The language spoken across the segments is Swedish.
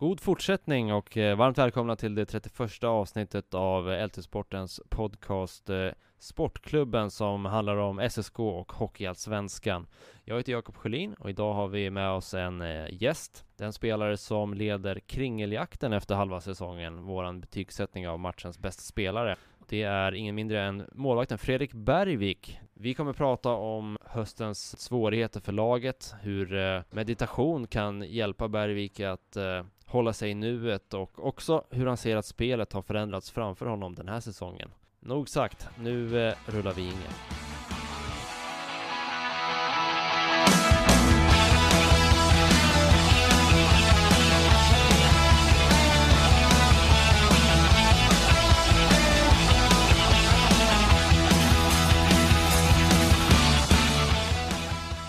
God fortsättning och eh, varmt välkomna till det 31 avsnittet av LT-sportens podcast eh, Sportklubben som handlar om SSK och Hockeyallsvenskan. Jag heter Jakob Sjölin och idag har vi med oss en eh, gäst. Den spelare som leder kringeljakten efter halva säsongen, våran betygssättning av matchens bästa spelare. Det är ingen mindre än målvakten Fredrik Bergvik. Vi kommer prata om höstens svårigheter för laget, hur meditation kan hjälpa Bergvik att hålla sig i nuet och också hur han ser att spelet har förändrats framför honom den här säsongen. Nog sagt, nu eh, rullar vi ingen.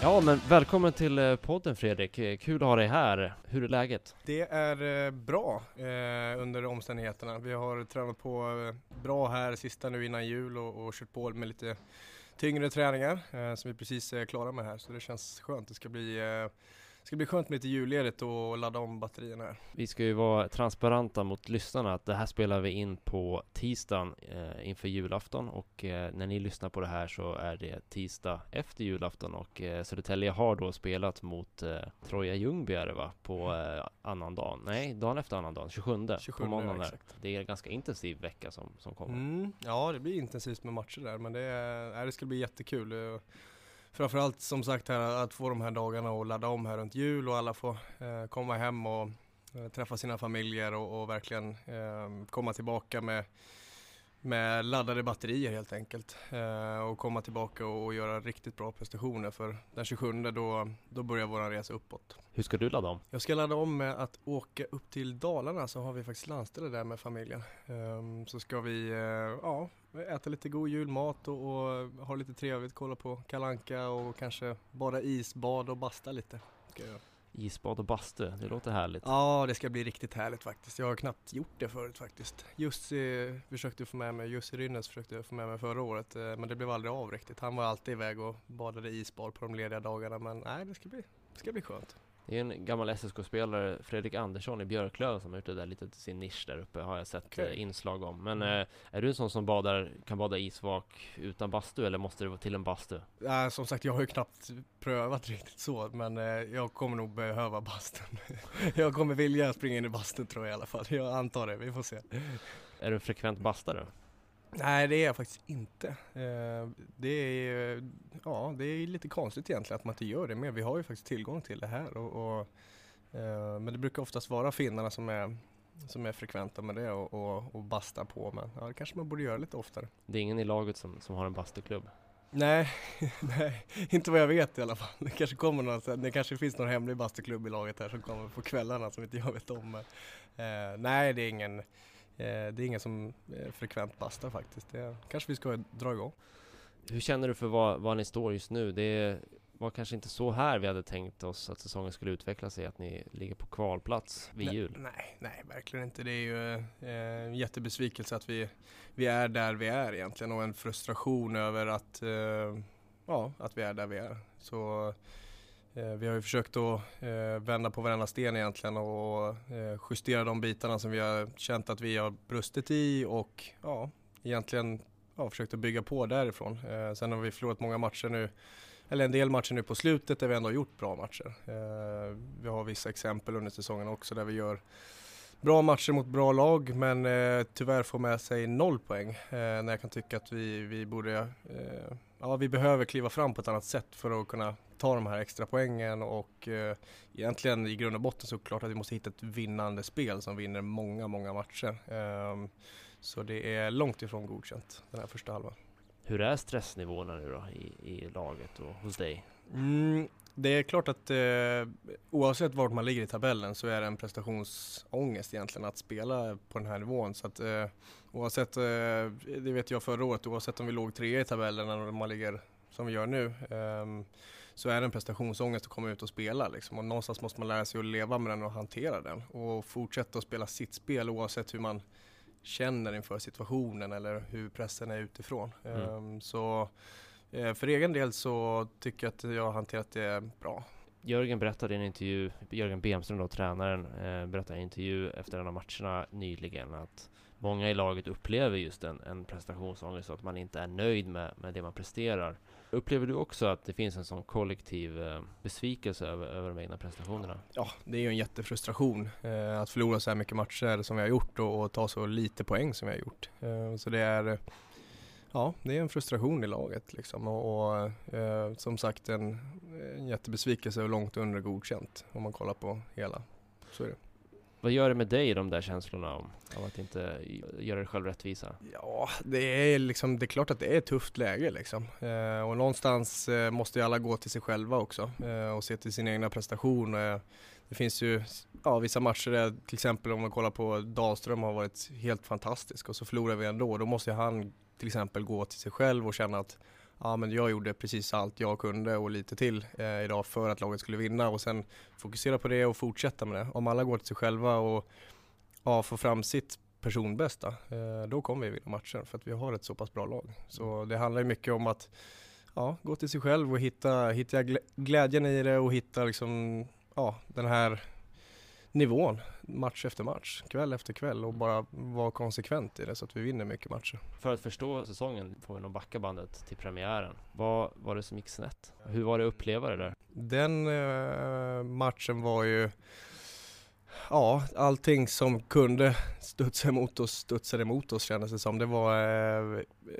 Ja, men välkommen till eh, podden Fredrik. Eh, kul att ha dig här. Hur är läget? Det är eh, bra eh, under omständigheterna. Vi har tränat på bra här sista nu innan jul och, och kört på med lite tyngre träningar eh, som vi precis är klara med här. Så det känns skönt. Det ska bli eh, ska bli skönt med lite julledigt och ladda om batterierna här. Vi ska ju vara transparenta mot lyssnarna att det här spelar vi in på tisdagen eh, inför julafton och eh, när ni lyssnar på det här så är det tisdag efter julafton och eh, Södertälje har då spelat mot eh, Troja Ljungby är det va? På eh, annan dag? Nej, dagen efter annan dag, 27, 27 på måndagen ja, Det är en ganska intensiv vecka som, som kommer. Mm, ja, det blir intensivt med matcher där men det, är, det ska bli jättekul framförallt som sagt här att få de här dagarna och ladda om här runt jul och alla får eh, komma hem och eh, träffa sina familjer och, och verkligen eh, komma tillbaka med, med laddade batterier helt enkelt. Eh, och komma tillbaka och, göra riktigt bra prestationer för den 27 då, då börjar vår resa uppåt. Hur ska du ladda om? Jag ska ladda om med att åka upp till Dalarna så har vi faktiskt landställe där med familjen. Ehm, så ska vi, eh, ja, äta lite god julmat och, och ha lite trevligt, kolla på kalanka och kanske bada isbad och basta lite. Isbad och bastu, det låter härligt. Ja, det ska bli riktigt härligt faktiskt. Jag har knappt gjort det förut faktiskt. Jussi försökte få med mig, Jussi Rynnes försökte jag få med mig förra året, eh, men det blev aldrig av riktigt. Han var alltid iväg och badade isbad på de lediga dagarna, men nej, det ska bli, det ska bli skönt. Det är en gammal SSK-spelare, Fredrik Andersson i Björklöven som har gjort det där lite till sin nisch där uppe, har jag sett okay. Eh, inslag om. Men mm. eh, är du en sån som badar, kan bada isvak utan bastu eller måste det vara till en bastu? Äh, som sagt, jag har ju knappt prövat riktigt så, men eh, jag kommer nog behöva bastun. jag kommer vilja springa in i bastun tror jag i alla fall. Jag antar det, vi får se. Är du en frekvent bastare? Nej det är jag faktiskt inte. Eh, det är, ja, det är lite konstigt egentligen att man inte gör det mer. Vi har ju faktiskt tillgång till det här. Och, och eh, men det brukar oftast vara finnarna som är, som är frekventa med det och, och, och bastar på. Men ja, det kanske man borde göra lite oftare. Det är ingen i laget som, som har en bastuklubb? Nej, nej, inte vad jag vet i alla fall. Det kanske kommer någon, det kanske finns någon hemlig bastuklubb i laget här som kommer på kvällarna som inte jag vet om. Men, eh, nej, det är ingen det är ingen som eh, frekvent bastar faktiskt. Det kanske vi ska dra igång. Hur känner du för var, var ni står just nu? Det var kanske inte så här vi hade tänkt oss att säsongen skulle utveckla sig, att ni ligger på kvalplats vid nej, jul. Nej, nej, verkligen inte. Det är ju eh, en jättebesvikelse att vi, vi är där vi är egentligen och en frustration över att, eh, ja, att vi är där vi är. Så Eh, Eh, vi har ju försökt att eh, vända på varenda sten egentligen och eh, justera de bitarna som vi har känt att vi har brustit i och ja, egentligen ja, försökt att bygga på därifrån. Sen har vi förlorat många matcher nu, eller en del matcher nu på slutet där vi ändå har gjort bra matcher. Vi har vissa exempel under säsongen också där vi gör bra matcher mot bra lag men tyvärr får med sig noll poäng när jag kan tycka att vi, vi borde, ja vi behöver kliva fram på ett annat sätt för att kunna ta de här extra poängen och eh, egentligen i grund och botten så klart att vi måste hitta ett vinnande spel som vinner många, många matcher. Eh, så det är långt ifrån godkänt den här första halvan. Hur är stressnivåerna nu då i, i laget och hos dig? Mm, det är klart att eh, oavsett vart man ligger i tabellen så är det en prestationsångest egentligen att spela på den här nivån. Så att, eh, oavsett, eh, det vet jag förra året, oavsett om vi låg trea i tabellen eller om man ligger som vi gör nu, ehm, så är det en prestationsångest att komma ut och spela liksom. Och någonstans måste man lära sig att leva med den och hantera den och fortsätta att spela sitt spel oavsett hur man känner inför situationen eller hur pressen är utifrån. Mm. Um, så för egen del så tycker jag att jag har hanterat det bra. Jörgen berättade i en intervju, Jörgen Bemström då, tränaren, eh, berättade i en intervju efter en av matcherna nyligen att många i laget upplever just en, en prestationsångest och att man inte är nöjd med, med det man presterar. Upplever du också att det finns en sån kollektiv eh, besvikelse över, över de egna prestationerna? Ja, det är ju en jättefrustration eh, att förlora så här mycket matcher som vi har gjort och, och ta så lite poäng som vi har gjort. Eh, så det är Ja, det är en frustration i laget liksom och, och eh, som sagt en, en jättebesvikelse och långt under godkänt om man kollar på hela. Så är det. Vad gör det med dig, de där känslorna om, av att inte göra dig själv rättvisa? Ja, det är liksom, det är klart att det är ett tufft läge liksom. Eh, och någonstans eh, måste ju alla gå till sig själva också eh, och se till sin egna prestation. Eh, det finns ju ja, vissa matcher där, till exempel om man kollar på Dahlström har varit helt fantastisk och så förlorar vi ändå. Då måste han till exempel gå till sig själv och känna att ja, men jag gjorde precis allt jag kunde och lite till eh, idag för att laget skulle vinna och sen fokusera på det och fortsätta med det. Om alla går till sig själva och ja, får fram sitt personbästa, eh, då kommer vi vinna matcher för att vi har ett så pass bra lag. Så mm. det handlar ju mycket om att ja, gå till sig själv och hitta, hitta glädjen i det och hitta liksom, ja, den här nivån match efter match, kväll efter kväll och bara vara konsekvent i det så att vi vinner mycket matcher. För att förstå säsongen får vi nog backa bandet till premiären. Vad var det som gick snett? Hur var det att uppleva det där? Den eh, matchen var ju ja, allting som kunde studsa emot oss studsade emot oss kändes det som. Det var eh,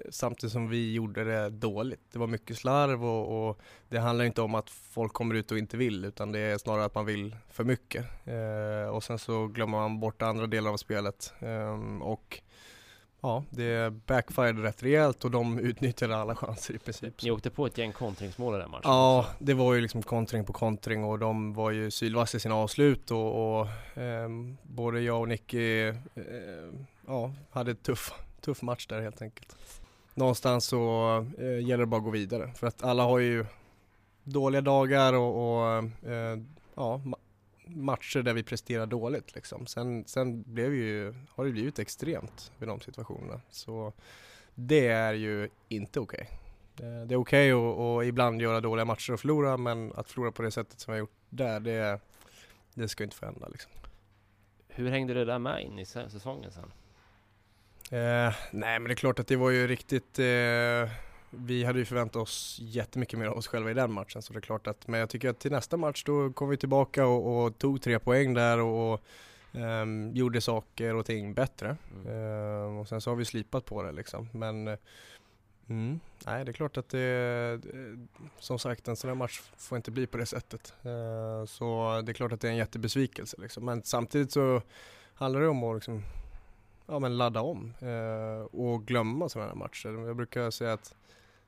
samtidigt som vi gjorde det dåligt. Det var mycket slarv och, och, det handlar inte om att folk kommer ut och inte vill utan det är snarare att man vill för mycket. Eh, och sen så glömmer man bort andra delar av spelet. Eh, och Ja, det backfirade rätt rejält och de utnyttjade alla chanser i princip. Ni åkte på ett gäng kontringsmål i den matchen? Ja, det var ju liksom kontring på kontring och de var ju sylvassa i sina avslut och, och eh, både jag och Nicky eh, ja, hade tuff, tuff match där helt enkelt. Någonstans så eh, gäller det bara att gå vidare för att alla har ju dåliga dagar och, och eh, ja, matcher där vi presterar dåligt liksom. Sen, sen blev ju, har det blivit extremt vid de situationerna. Så det är ju inte okej. Okay. Det är okej okay att ibland göra dåliga matcher och förlora men att förlora på det sättet som vi har gjort där, det, det ska inte få hända liksom. Hur hängde det där med in i säsongen sen? Eh, nej men det är klart att det var ju riktigt eh, vi hade ju förväntat oss jättemycket mer av oss själva i den matchen så det är klart att, men jag tycker att till nästa match då kom vi tillbaka och, och tog tre poäng där och, och um, gjorde saker och ting bättre. Mm. Uh, och sen så har vi slipat på det liksom. Men mm, nej, det är klart att det, som sagt en sån här match får inte bli på det sättet. Uh, så det är klart att det är en jättebesvikelse liksom. Men samtidigt så handlar det om att liksom, ja, men ladda om eh, och glömma sådana här matcher. Jag brukar säga att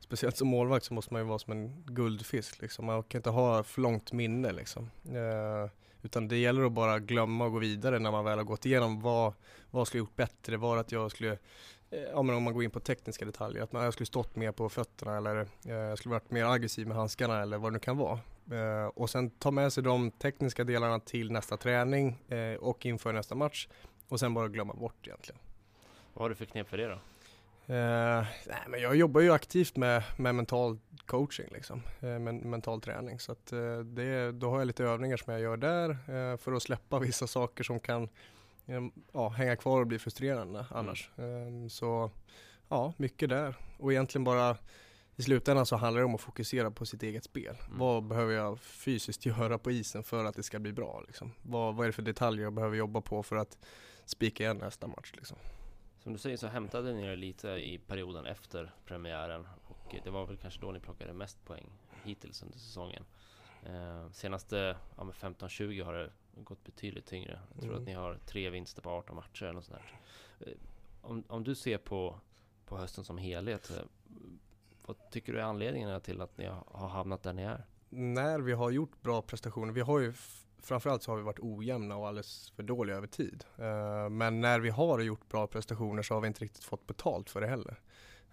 speciellt som målvakt så måste man ju vara som en guldfisk liksom. Man kan inte ha för långt minne liksom. Eh, utan det gäller att bara glömma och gå vidare när man väl har gått igenom vad, vad skulle jag gjort bättre? Var att jag skulle eh, Ja men om man går in på tekniska detaljer, att man, jag skulle stått mer på fötterna eller eh, jag skulle varit mer aggressiv med handskarna eller vad det nu kan vara. Eh, och sen ta med sig de tekniska delarna till nästa träning eh, och inför nästa match och sen bara glömma bort egentligen. Vad har du för knep för det då? Uh, nej, men jag jobbar ju aktivt med, med mental coaching, liksom. Uh, men, mental träning. Så att, uh, det, då har jag lite övningar som jag gör där för att släppa vissa saker som kan ja, hänga kvar och bli frustrerande mm. annars. Mm. så ja, mycket där. Och egentligen bara i slutändan så handlar det om att fokusera på sitt eget spel. Mm. Vad behöver jag fysiskt göra på isen för att det ska bli bra? Liksom? Vad, vad är det för detaljer jag behöver jobba på för att spika igen nästa match? Liksom? Som du säger så hämtade ni er lite i perioden efter premiären och det var väl kanske då ni plockade mest poäng hittills under säsongen. Eh, senaste ja, 15-20 har det gått betydligt tyngre. Jag tror mm. att ni har tre vinster på 18 matcher eller sånt där. Eh, om, om du ser på, på hösten som helhet, eh, vad tycker du är anledningarna till att ni har hamnat där ni är? När vi har gjort bra prestationer, vi har ju framförallt så har vi varit ojämna och alldeles för dåliga över tid. Uh, men när vi har gjort bra prestationer så har vi inte riktigt fått betalt för det heller.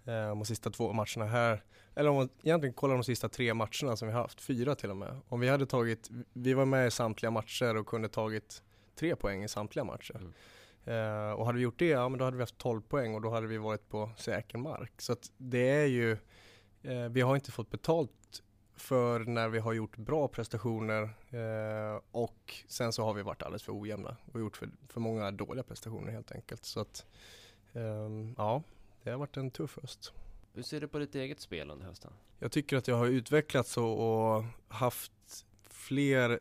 eh, de sista två matcherna här. Eller om man egentligen kollar de sista tre matcherna som vi har haft, fyra till och med. Om vi hade tagit, vi var med i samtliga matcher och kunde tagit tre poäng i samtliga matcher. Mm. Uh, och hade vi gjort det, ja men då hade vi haft 12 poäng och då hade vi varit på säker mark. Så att det är ju, uh, vi har inte fått betalt för när vi har gjort bra prestationer uh, och sen så har vi varit alldeles för ojämna och gjort för, för många dåliga prestationer helt enkelt. Så att um, ja, det har varit en tuff höst. Hur ser du på ditt eget spel under hösten? Jag tycker att jag har utvecklats och, och haft fler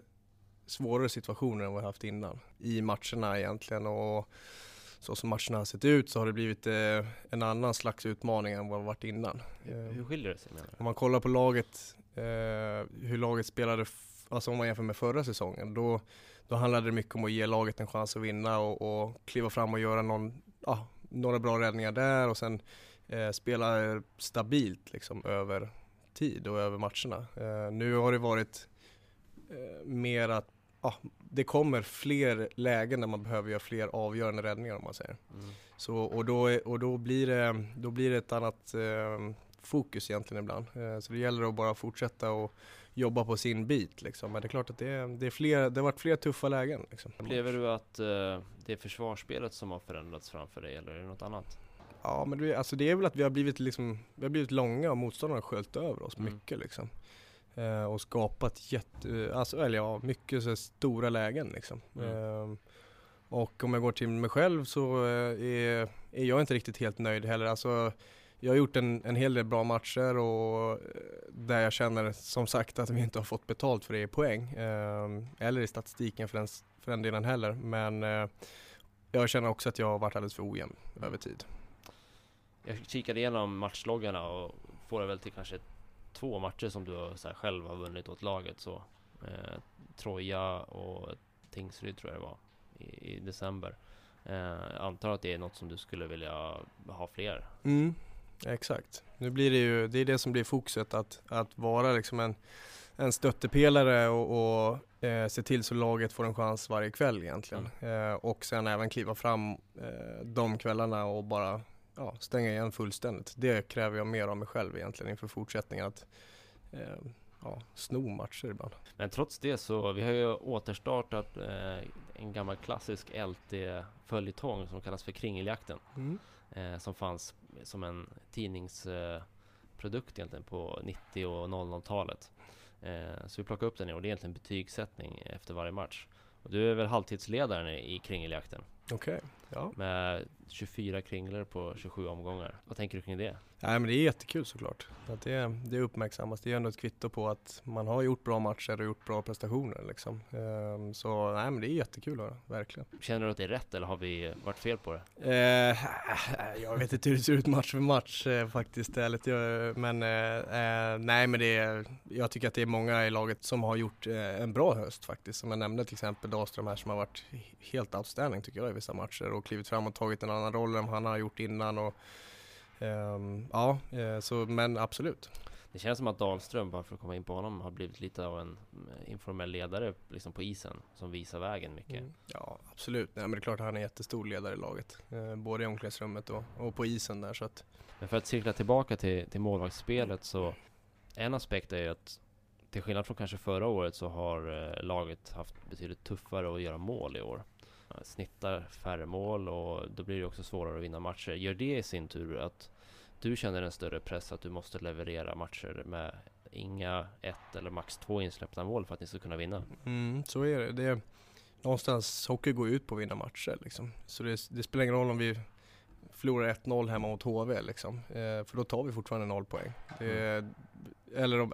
svårare situationer än vad jag haft innan i matcherna egentligen och så som matcherna har sett ut så har det blivit eh, en annan slags utmaning än vad det varit innan. Hur, hur skiljer det sig? Menar Om man kollar på laget, eh, hur laget spelade, alltså om man jämför med förra säsongen, då, då handlade det mycket om att ge laget en chans att vinna och, och kliva fram och göra någon, ah, några bra räddningar där och sen eh, spela stabilt liksom över tid och över matcherna. Eh, nu har det varit eh, mer att ja, det kommer fler lägen där man behöver göra fler avgörande räddningar om man säger. Mm. Så, och då, och då, blir det, då blir det ett annat eh, fokus egentligen ibland. Eh, så det gäller att bara fortsätta och jobba på sin bit liksom. Men det är klart att det, är, det, är fler, det har varit fler tuffa lägen. Liksom. Upplever du att eh, det är försvarsspelet som har förändrats framför dig eller är det något annat? Ja men det, alltså det är väl att vi har blivit, liksom, vi har blivit långa och motståndarna har sköljt över oss mm. mycket liksom. Eh, och skapat jätte, alltså, eller ja, mycket så stora lägen liksom. Mm. Eh, och om jag går till mig själv så är, är jag inte riktigt helt nöjd heller. Alltså, jag har gjort en, en hel del bra matcher och eh, där jag känner som sagt att vi inte har fått betalt för det i poäng. Eh, eller i statistiken för den, för den delen heller. Men eh, jag känner också att jag har varit alldeles för ojämn över tid. Jag kikade igenom matchloggarna och får det väl till kanske två matcher som du här, själv har vunnit åt laget så eh, Troja och Tingsryd tror jag det var i, i december. Eh, antar att det är något som du skulle vilja ha fler? Mm, exakt. Nu blir det ju, det är det som blir fokuset att, att vara liksom en, en stöttepelare och, och eh, se till så laget får en chans varje kväll egentligen. Mm. Eh, och sen även kliva fram eh, de kvällarna och bara ja, stänga igen fullständigt. Det kräver jag mer av mig själv egentligen inför fortsättningen. Att eh, ja, sno matcher ibland. Men trots det så, vi har ju återstartat eh, en gammal klassisk LT-följetong som kallas för Kringeljakten. Mm. Eh, som fanns som en tidningsprodukt egentligen på 90 och 00-talet. Eh, så vi plockade upp den och det är egentligen betygssättning efter varje match. Och du är väl halvtidsledaren i Kringeljakten? Okej, okay, ja. Med 24 kringlor på 27 omgångar. Vad tänker du kring det? Nej men det är jättekul såklart. Att det, det uppmärksammas. Det är ändå ett kvitto på att man har gjort bra matcher och gjort bra prestationer liksom. Um, så nej men det är jättekul att verkligen. Känner du att det är rätt eller har vi varit fel på det? Uh, jag vet inte hur det ser ut match för match uh, faktiskt ärligt. Men uh, nej men det är, jag tycker att det är många i laget som har gjort en bra höst faktiskt. Som jag nämnde till exempel Dahlström här som har varit helt outstanding tycker jag i vissa matcher och klivit fram och tagit en annan roll än han har gjort innan. Och, um, ja, eh, så, men absolut. Det känns som att Dahlström, bara för att komma in på honom, har blivit lite av en eh, informell ledare liksom på isen som visar vägen mycket. Mm. Ja, absolut. Nej, men det är klart att han är en jättestor ledare i laget. Eh, både i omklädningsrummet och, och på isen där. Så att... Men för att cirkla tillbaka till, till målvaktsspelet så en aspekt är ju att till skillnad från kanske förra året så har eh, laget haft betydligt tuffare att göra mål i år snittar färre mål och då blir det också svårare att vinna matcher. Gör det i sin tur att du känner en större press att du måste leverera matcher med inga ett eller max två insläppta mål för att ni ska kunna vinna? Mm, så är det. det är, någonstans, hockey går ut på att vinna matcher liksom. Så det, det spelar ingen roll om vi förlorar 1-0 hemma mot HV liksom. Eh, för då tar vi fortfarande noll poäng. Det, mm. Eller om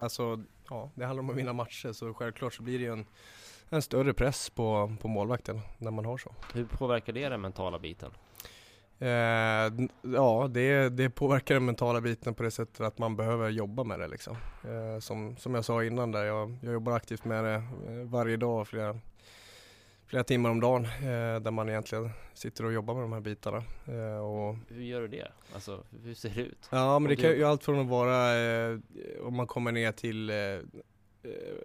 Alltså, ja, det handlar om att vinna matcher så självklart så blir det ju en, en större press på, på målvakten när man har så. Hur påverkar det den mentala biten? Eh, ja, det, det påverkar den mentala biten på det sättet att man behöver jobba med det. Liksom. Eh, som, som jag sa innan, där, jag, jag jobbar aktivt med det eh, varje dag, flera, flera timmar om dagen, eh, där man egentligen sitter och jobbar med de här bitarna. Eh, och, Hur gör du det? Alltså, hur ser det ut? ja, men det kan ju allt från att vara, eh, om man kommer ner till eh,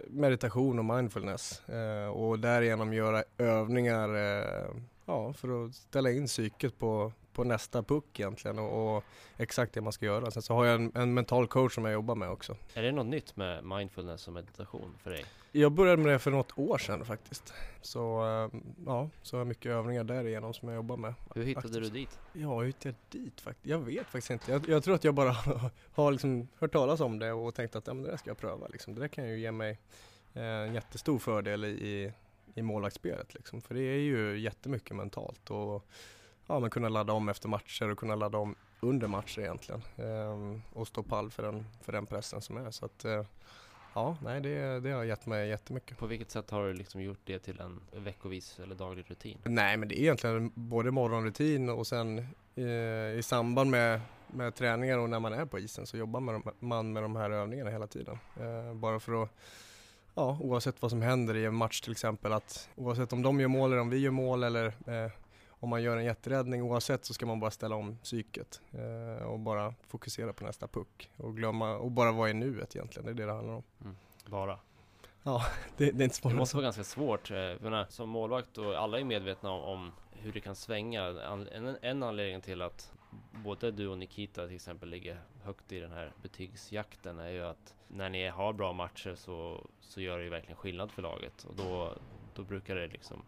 meditation och mindfulness eh, och därigenom göra övningar eh, ja, för att ställa in psyket på, på nästa puck egentligen och, och exakt det man ska göra. Sen så har jag en, en mental coach som jag jobbar med också. Är det något nytt med mindfulness och meditation för dig? Jag började med det för något år sedan faktiskt. Så eh, ja, så har jag mycket övningar därigenom som jag jobbar med. Hur hittade aktivt. du dit? Ja, hur hittade jag dit faktiskt? Jag vet faktiskt inte. Jag, jag tror att jag bara har liksom hört talas om det och tänkt att ja, men det där ska jag pröva. Liksom. Det där kan ju ge mig eh, en jättestor fördel i, i, i målvaktsspelet. Liksom. För det är ju jättemycket mentalt och ja, men kunna ladda om efter matcher och kunna ladda om under matcher egentligen. Ehm, och stå pall för den, för den pressen som är. Så att, eh, ja, nej, det, det har gett mig jättemycket. På vilket sätt har du liksom gjort det till en veckovis eller daglig rutin? Nej, men det är egentligen både morgonrutin och sen eh, i samband med, med träningar och när man är på isen så jobbar man, man med de här övningarna hela tiden. Eh, bara för att, ja, oavsett vad som händer i en match till exempel, att oavsett om de gör mål eller om vi gör mål eller eh, om man gör en jätteräddning, oavsett så ska man bara ställa om psyket eh, och bara fokusera på nästa puck och glömma och bara vara i nuet egentligen, det är det det handlar om. Bara? Det, det är inte Det svårt. måste vara ganska svårt, eh, menar, som målvakt och alla är medvetna om, om hur det kan svänga. En, en anledning till att både du och Nikita till exempel ligger högt i den här betygsjakten är ju att när ni har bra matcher så, så gör det ju verkligen skillnad för laget och då, då brukar det liksom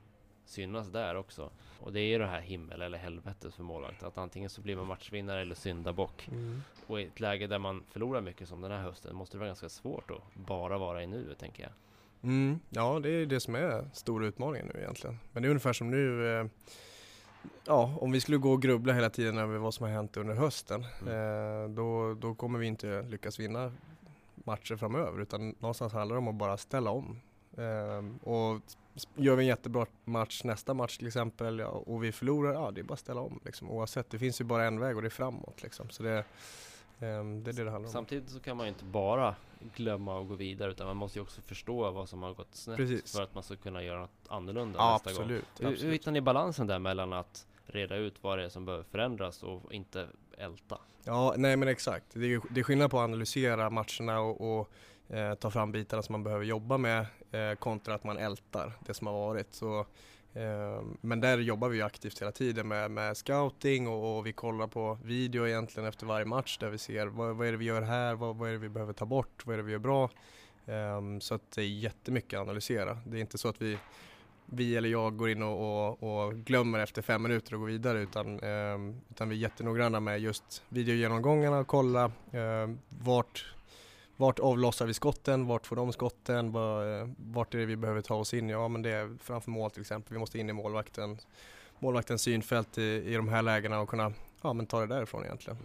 synas där också. Och det är ju det här himmel eller helvetet för målvakt, att antingen så blir man matchvinnare eller syndabock. Mm. Och i ett läge där man förlorar mycket som den här hösten måste det vara ganska svårt att bara vara i nuet tänker jag. Mm, ja, det är det som är stora utmaningen nu egentligen. Men det är ungefär som nu, eh, ja, om vi skulle gå och grubbla hela tiden över vad som har hänt under hösten, eh, då, då kommer vi inte lyckas vinna matcher framöver, utan någonstans handlar det om att bara ställa om. Eh, och gör vi en jättebra match nästa match till exempel, ja, och vi förlorar, ja det är bara att ställa om liksom, oavsett. Det finns ju bara en väg och det är framåt liksom. Så det, eh, det är det det handlar om. Samtidigt så kan man ju inte bara glömma och gå vidare utan man måste ju också förstå vad som har gått snett Precis. för att man ska kunna göra något annorlunda Ja, nästa gång. absolut. Hur, hur absolut. hittar ni balansen där mellan att reda ut vad det är som behöver förändras och inte älta? Ja, nej men exakt. Det är, det är skillnad på att analysera matcherna och, och eh, ta fram bitarna som man behöver jobba med eh, kontra att man ältar det som har varit. Så, eh, men där jobbar vi ju aktivt hela tiden med, med scouting och, och vi kollar på video egentligen efter varje match där vi ser vad, vad är det vi gör här, vad, vad är det vi behöver ta bort, vad är det vi gör bra. Ehm, så att det är jättemycket att analysera. Det är inte så att vi vi eller jag går in och, och, och glömmer efter fem minuter och går vidare utan, eh, utan vi är jättenoggranna med just videogenomgångarna och kolla eh, vart, vart avlossar vi skotten, vart får de skotten, eh, vart är det vi behöver ta oss in? Ja men det är framför mål till exempel, vi måste in i målvakten, målvaktens synfält i, i de här lägena och kunna ja, men ta det därifrån egentligen.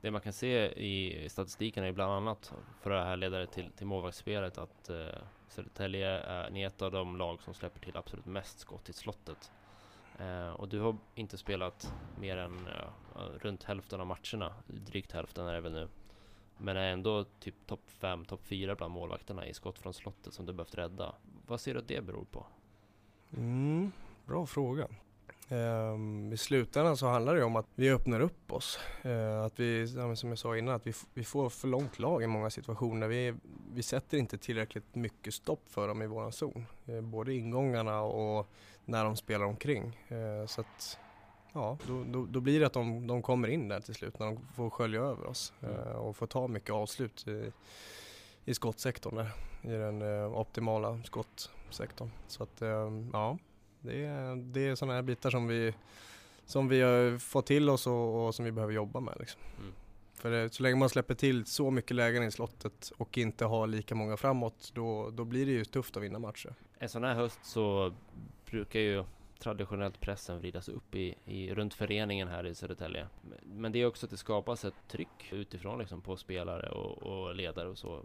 Det man kan se i statistiken är ju bland annat för det här ledare till, till målvaktsspelet att eh, Södertälje är ni är ett av de lag som släpper till absolut mest skott i slottet. Eh, och du har inte spelat mer än ja, runt hälften av matcherna, drygt hälften är det väl nu. Men är ändå typ topp 5, topp 4 bland målvakterna i skott från slottet som du behövt rädda. Vad ser du att det beror på? Mm, bra fråga. Ehm, I slutändan så handlar det om att vi öppnar upp oss. Eh, att vi, som jag sa innan, att vi, vi får för långt lag i många situationer. Vi, vi sätter inte tillräckligt mycket stopp för dem i våran zon. Eh, både ingångarna och när de spelar omkring. Eh, så att, ja, då, då, då blir det att de, de kommer in där till slut när de får skölja över oss Mm. eh, och får ta mycket avslut i, i skottsektorn där, i den eh, optimala skottsektorn. Så att, eh, ja, det är, det är sådana här bitar som vi, som vi har fått till oss och, och som vi behöver jobba med. Liksom. Mm. För det, så länge man släpper till så mycket lägen i slottet och inte har lika många framåt, då, då blir det ju tufft att vinna matcher. En sån här höst så brukar ju traditionellt pressen vridas upp i, i, runt föreningen här i Södertälje. Men- det är också att det skapas ett tryck utifrån liksom på spelare och, och ledare och så.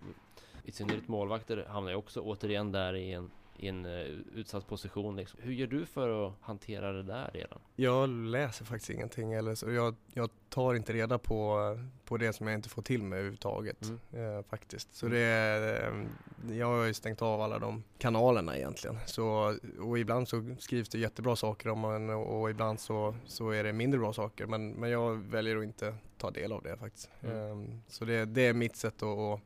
I synnerhet målvakter hamnar ju också återigen där i en, i en uh, utsatt position. Liksom. Hur gör du för att hantera det där redan? Jag läser faktiskt ingenting eller så. Jag, jag tar inte reda på, på det som jag inte får till mig överhuvudtaget mm. eh, faktiskt. Så det är, eh, jag har ju stängt av alla de kanalerna egentligen. Så, och ibland så skrivs det jättebra saker om en och, och ibland så, så är det mindre bra saker. Men, men jag väljer att inte ta del av det faktiskt. Mm. Eh, så det, det är mitt sätt att, att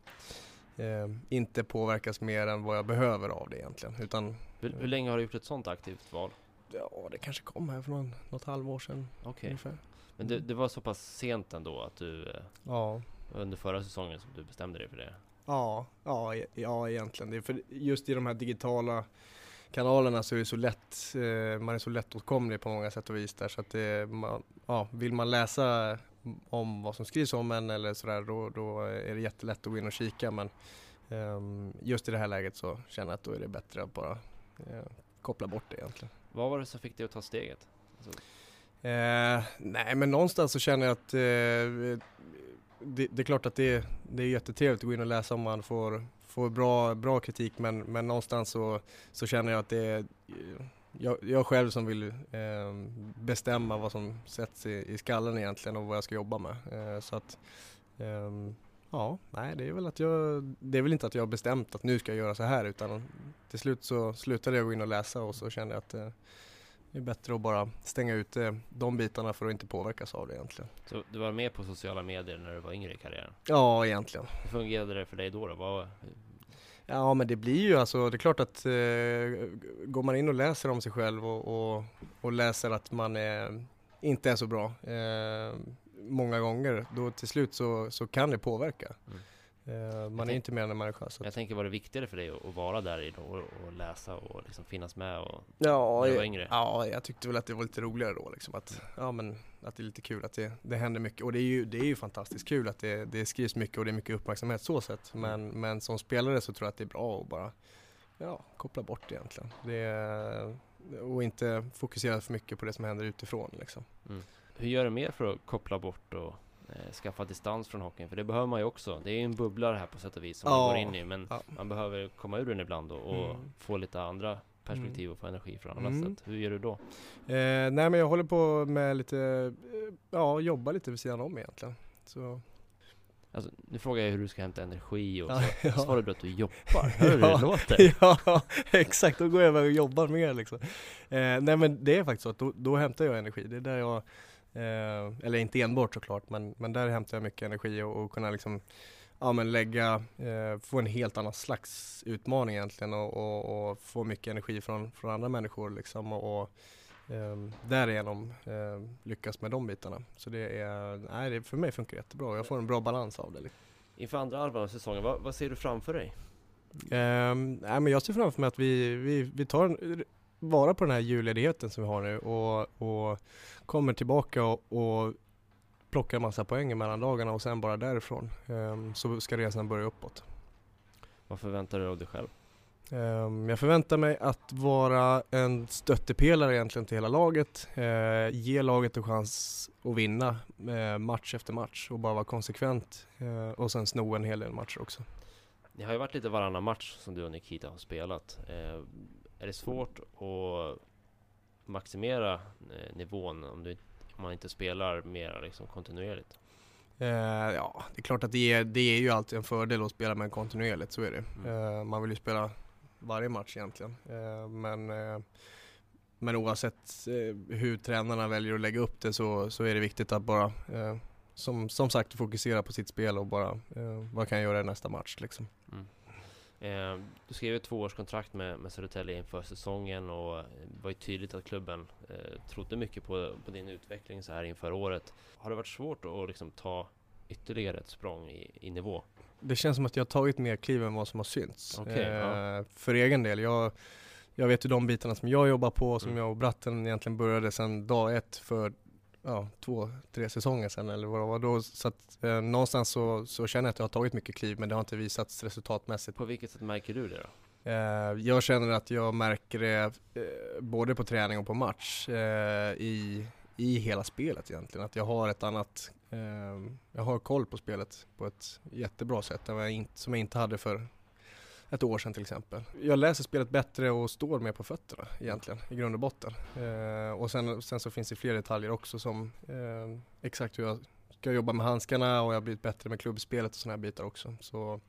eh, inte påverkas mer än vad jag behöver av det egentligen. Utan, hur, hur länge har du gjort ett sånt aktivt val? Ja, det kanske kom här för någon, något halvår sedan okay. ungefär. Men det, det, var så pass sent ändå att du eh, ja. under förra säsongen som du bestämde dig för det? Ja, ja, ja egentligen. Det är för just i de här digitala kanalerna så är det så lätt, eh, man är så lättåtkomlig på många sätt och vis där så att det, man, ja, vill man läsa om vad som skrivs om en eller sådär då, då är det jättelätt att gå in och kika men um, just i det här läget så känner jag att då är det bättre att bara uh, koppla bort det egentligen. Vad var det som fick dig att ta steget? Alltså... Uh, nej men någonstans så känner jag att uh, det, det, är klart att det, det är jättetrevligt att gå in och läsa om man får, får bra, bra kritik men, men någonstans så, så känner jag att det jag, jag själv som vill eh, bestämma vad som sätts i, i skallen egentligen och vad jag ska jobba med. Eh, så att, eh, ja, nej det är väl att jag, det är väl inte att jag har bestämt att nu ska jag göra så här utan till slut så slutade jag gå in och läsa och så kände jag att eh, det är bättre att bara stänga ut de bitarna för att inte påverkas av det egentligen. Så du var med på sociala medier när du var yngre i karriären? Ja, egentligen. Hur fungerade det för dig då? då? Vad, Ja men det blir ju alltså, det är klart att eh, går man in och läser om sig själv och, och, och läser att man är, inte är så bra eh, många gånger, då till slut så, så kan det påverka. Mm. Eh, man är inte mer än en människa. Så jag tänker, var det viktigare för dig att vara där i och, och läsa och liksom finnas med och ja, när du var yngre? Ja, jag tyckte väl att det var lite roligare då liksom. Att, ja, men, att det är lite kul att det, det händer mycket. Och det är ju, det är ju fantastiskt kul att det, det skrivs mycket och det är mycket uppmärksamhet så sett. Mm. Men, mm. men som spelare så tror jag att det är bra att bara ja, koppla bort egentligen. Det, och inte fokusera för mycket på det som händer utifrån liksom. Mm. Hur gör du mer för att koppla bort och skaffa distans från hockeyn. För det behöver man ju också. Det är ju en bubbla det här på sätt och vis som ja. man går in i. Men ja. man behöver komma ur den ibland och, mm. få lite andra perspektiv mm. och få energi från andra mm. sätt. Hur gör du då? Eh, nej men jag håller på med lite, eh, ja jobba lite vid sidan om egentligen. Så. Alltså, nu frågar jag hur du ska hämta energi och så ja. svarar du att du jobbar. Hör du hur det låter? Ja, exakt. Då går jag över och jobbar mer liksom. Eh, nej men det är faktiskt så att då, då hämtar jag energi. Det är där jag Eh, eller inte enbart såklart, men, men där hämtar jag mycket energi och, och kunna liksom, ja, men lägga, eh, få en helt annan slags utmaning egentligen och, och, och, få mycket energi från, från andra människor liksom och, och eh, därigenom eh, lyckas med de bitarna. Så det är, nej, det, för mig funkar det jättebra jag får en bra balans av det. Liksom. Inför andra halvan av säsongen, vad, vad ser du framför dig? Eh, nej, men jag ser framför mig att vi, vi, vi tar vara på den här julledigheten som vi har nu och, och kommer tillbaka och, och plockar massa poäng mellan dagarna och sen bara därifrån um, så ska resan börja uppåt. Vad förväntar du av dig själv? Um, jag förväntar mig att vara en stöttepelare egentligen till hela laget, uh, ge laget en chans att vinna uh, match efter match och bara vara konsekvent uh, och sen sno en hel del matcher också. Det har ju varit lite varannan match som du och Nikita har spelat är det svårt att maximera eh, nivån om, du, om man inte spelar mer liksom kontinuerligt? Uh, ja, det är klart att det är, det är ju alltid en fördel att spela med kontinuerligt, så är det. Mm. Uh, man vill ju spela varje match egentligen. Uh, men, men oavsett hur tränarna väljer att lägga upp det så, så är det viktigt att bara, som, som sagt, fokusera på sitt spel och bara, vad kan jag göra i nästa match liksom. Mm. Eh, du skrev ett tvåårskontrakt med, med Södertälje inför säsongen och det var ju tydligt att klubben eh, trodde mycket på, på din utveckling så här inför året. Har det varit svårt att liksom ta ytterligare ett språng i, i nivå? Det känns som att jag har tagit mer kliv än vad som har synts. Okay, eh, ja. För egen del. Jag, jag vet ju de bitarna som jag jobbar på, som mm. jag och Bratten egentligen började sedan dag ett för ja, två, tre säsonger sedan eller vad det var då. Så att eh, någonstans så, så känner jag att jag har tagit mycket kliv men det har inte visats resultatmässigt. På vilket sätt märker du det då? Eh, jag känner att jag märker det eh, både på träning och på match eh, i, i hela spelet egentligen. Att jag har ett annat, eh, jag har koll på spelet på ett jättebra sätt som jag inte hade för ett år sedan till exempel. Jag läser spelet bättre och står mer på fötterna egentligen i grund och botten. Eh, och sen, sen så finns det fler detaljer också som eh, exakt hur jag ska jobba med handskarna och jag har blivit bättre med klubbspelet och sådana här bitar också. Så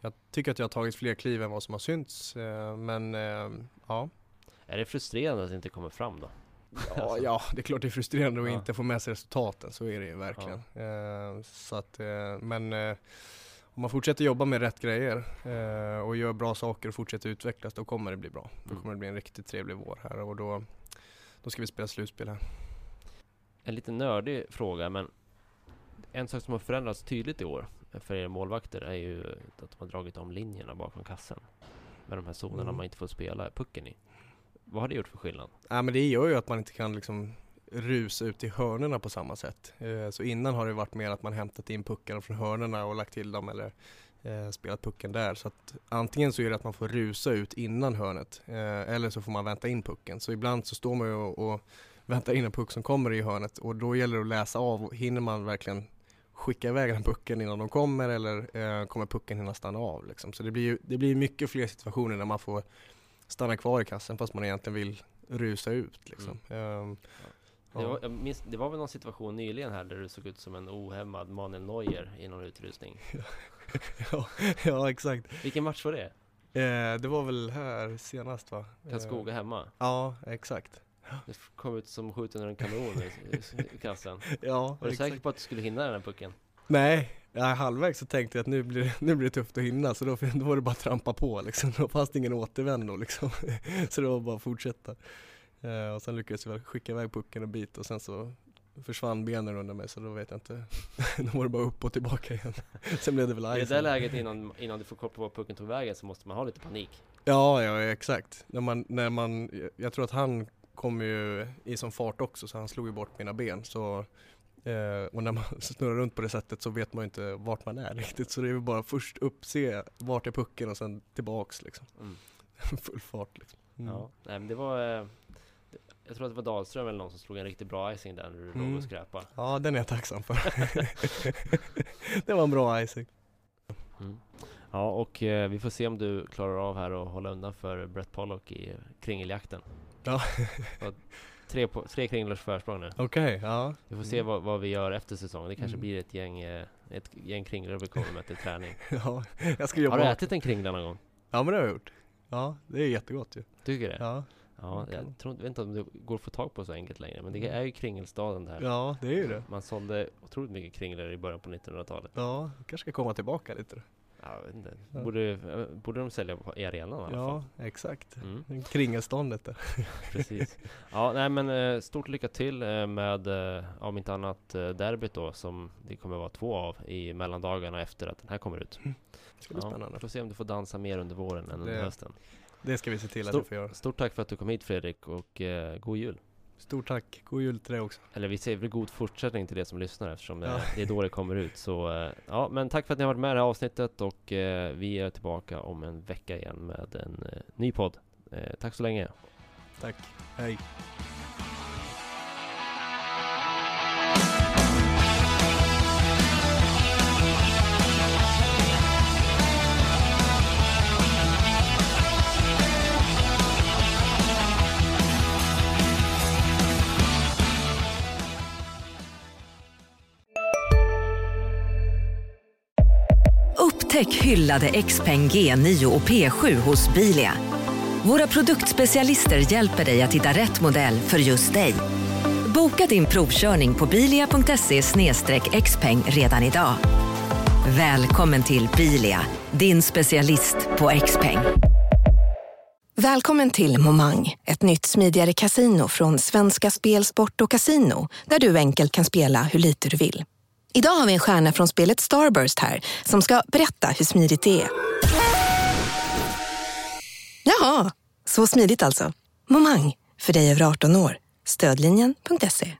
jag tycker att jag har tagit fler kliv än vad som har synts. Eh, men eh, ja. Är det frustrerande att det inte kommer fram då? Ja, ja, det är klart det är frustrerande att Ja. inte få med sig resultaten, så är det ju verkligen. Eh, så att, eh, men om man fortsätter jobba med rätt grejer eh, och gör bra saker och fortsätter utvecklas, då kommer det bli bra. Då Mm. kommer det bli en riktigt trevlig vår här och då, då ska vi spela slutspel här. En lite nördig fråga, men en sak som har förändrats tydligt i år för er målvakter är ju att de har dragit om linjerna bakom kassen. Med de här zonerna Mm. man inte får spela pucken i. Vad har det gjort för skillnad? Ja, men det gör ju att man inte kan liksom rusa ut i hörnerna på samma sätt. Eh, så innan har det varit mer att man hämtat in puckarna från hörnerna och lagt till dem eller eh, spelat pucken där. Så att antingen så är det att man får rusa ut innan hörnet eh, eller så får man vänta in pucken. Så ibland så står man ju och, och väntar in en puck som kommer i hörnet och då gäller det att läsa av. Hinner man verkligen skicka iväg den pucken innan de kommer eller eh, kommer pucken hinna stanna av? Liksom. Så det blir, ju- det blir mycket fler situationer där man får stanna kvar i kassen fast man egentligen vill rusa ut. Liksom. Ehm, Det ja. Var, jag minns, det var väl någon situation nyligen här där du såg ut som en ohämmad Manuel Neuer i någon utrustning. ja, ja, exakt. Vilken match var det? Eh, det var väl här senast va? Karlskoga Eh, hemma? ja, exakt. Det kom ut som skjuten ur en kanon i, kassen. Ja, Var du exakt. säker på att du skulle hinna den här pucken? Nej, ja, halvvägs så tänkte jag att nu blir, det- nu blir det tufft att hinna så då, då var det bara att trampa på liksom. Då fanns det ingen återvändo liksom. så det var bara att fortsätta. Eh, och sen lyckades jag skicka iväg pucken en bit och sen så försvann benen under mig så då vet jag inte. då var det bara upp och tillbaka igen. sen blev det väl I det där läget innan, innan du får koll på var pucken tog vägen så måste man ha lite panik. Ja, ja exakt. När man, när man, jag tror att han kom ju i sån fart också så han slog ju bort mina ben. Så, eh, och när man snurrar runt på det sättet så vet man ju inte vart man är riktigt. Så det är väl bara först upp, se vart är pucken och sen tillbaks liksom. Mm. Full fart liksom. Mm. Ja, nej men det var eh, Jag tror att det var Dahlström eller någon som slog en riktigt bra icing där när du låg Mm. och skräpade. ja, den är jag tacksam för. det var en bra icing. Mm. Ja, och eh, vi får se om du klarar av här och hålla undan för Brett Pollock i kringeljakten. Ja. Tre, på, tre kringlors försprång nu. Okej, ja. Vi får se Mm. vad, vad vi gör efter säsongen. Det kanske Mm. blir ett gäng, eh, ett gäng kringlor vi kommer med till träning. ja. Jag ska jobba Har du ätit en kringla någon gång? Ja men det har jag gjort. Ja, det är jättegott ju. Tycker du det? Ja, Ja, jag tror, vet inte om det går att få tag på så enkelt längre, men det är ju kringelstaden där. ja det är ju det. Man sålde otroligt mycket kringlor i början på 1900-talet. Ja, kanske ska komma tillbaka lite. Ja, jag vet inte. Ja. Borde, borde de sälja på, i arenan i alla Ja, fall? exakt. Mm, Kringelståndet där. precis. Ja, nej men eh, stort lycka till eh, med, eh, om inte annat, derbyt då som det kommer vara två av i mellandagarna efter att den här kommer ut. Det ska bli Ja, spännande. får se om du får dansa mer under våren än under Det- hösten. Det ska vi se till att Stort- jag får göra. Stort tack för att du kom hit Fredrik och eh, god jul! Stort tack. God jul till dig också. Eller vi säger väl god fortsättning till det som lyssnar eftersom eh, Ja. det är då det kommer ut. Så eh, ja, men tack för att ni har varit med i det här avsnittet och eh, vi är tillbaka om en vecka igen med en eh, ny podd. Eh, tack så länge! Tack. Hej. Upptäck hyllade XPeng G9 och P7 hos Bilia. Våra produktspecialister hjälper dig att hitta rätt modell för just dig. Boka din provkörning på bilia.se xpeng redan idag. Välkommen till Bilia, din specialist på XPeng. Välkommen till Momang, ett nytt smidigare kasino från Svenska Spel, Sport och Casino där du enkelt kan spela hur lite du vill. Idag har vi en stjärna från spelet Starburst här som ska berätta hur smidigt det är. Jaha, så smidigt alltså. Momang, för dig över 18 år. Stödlinjen.se.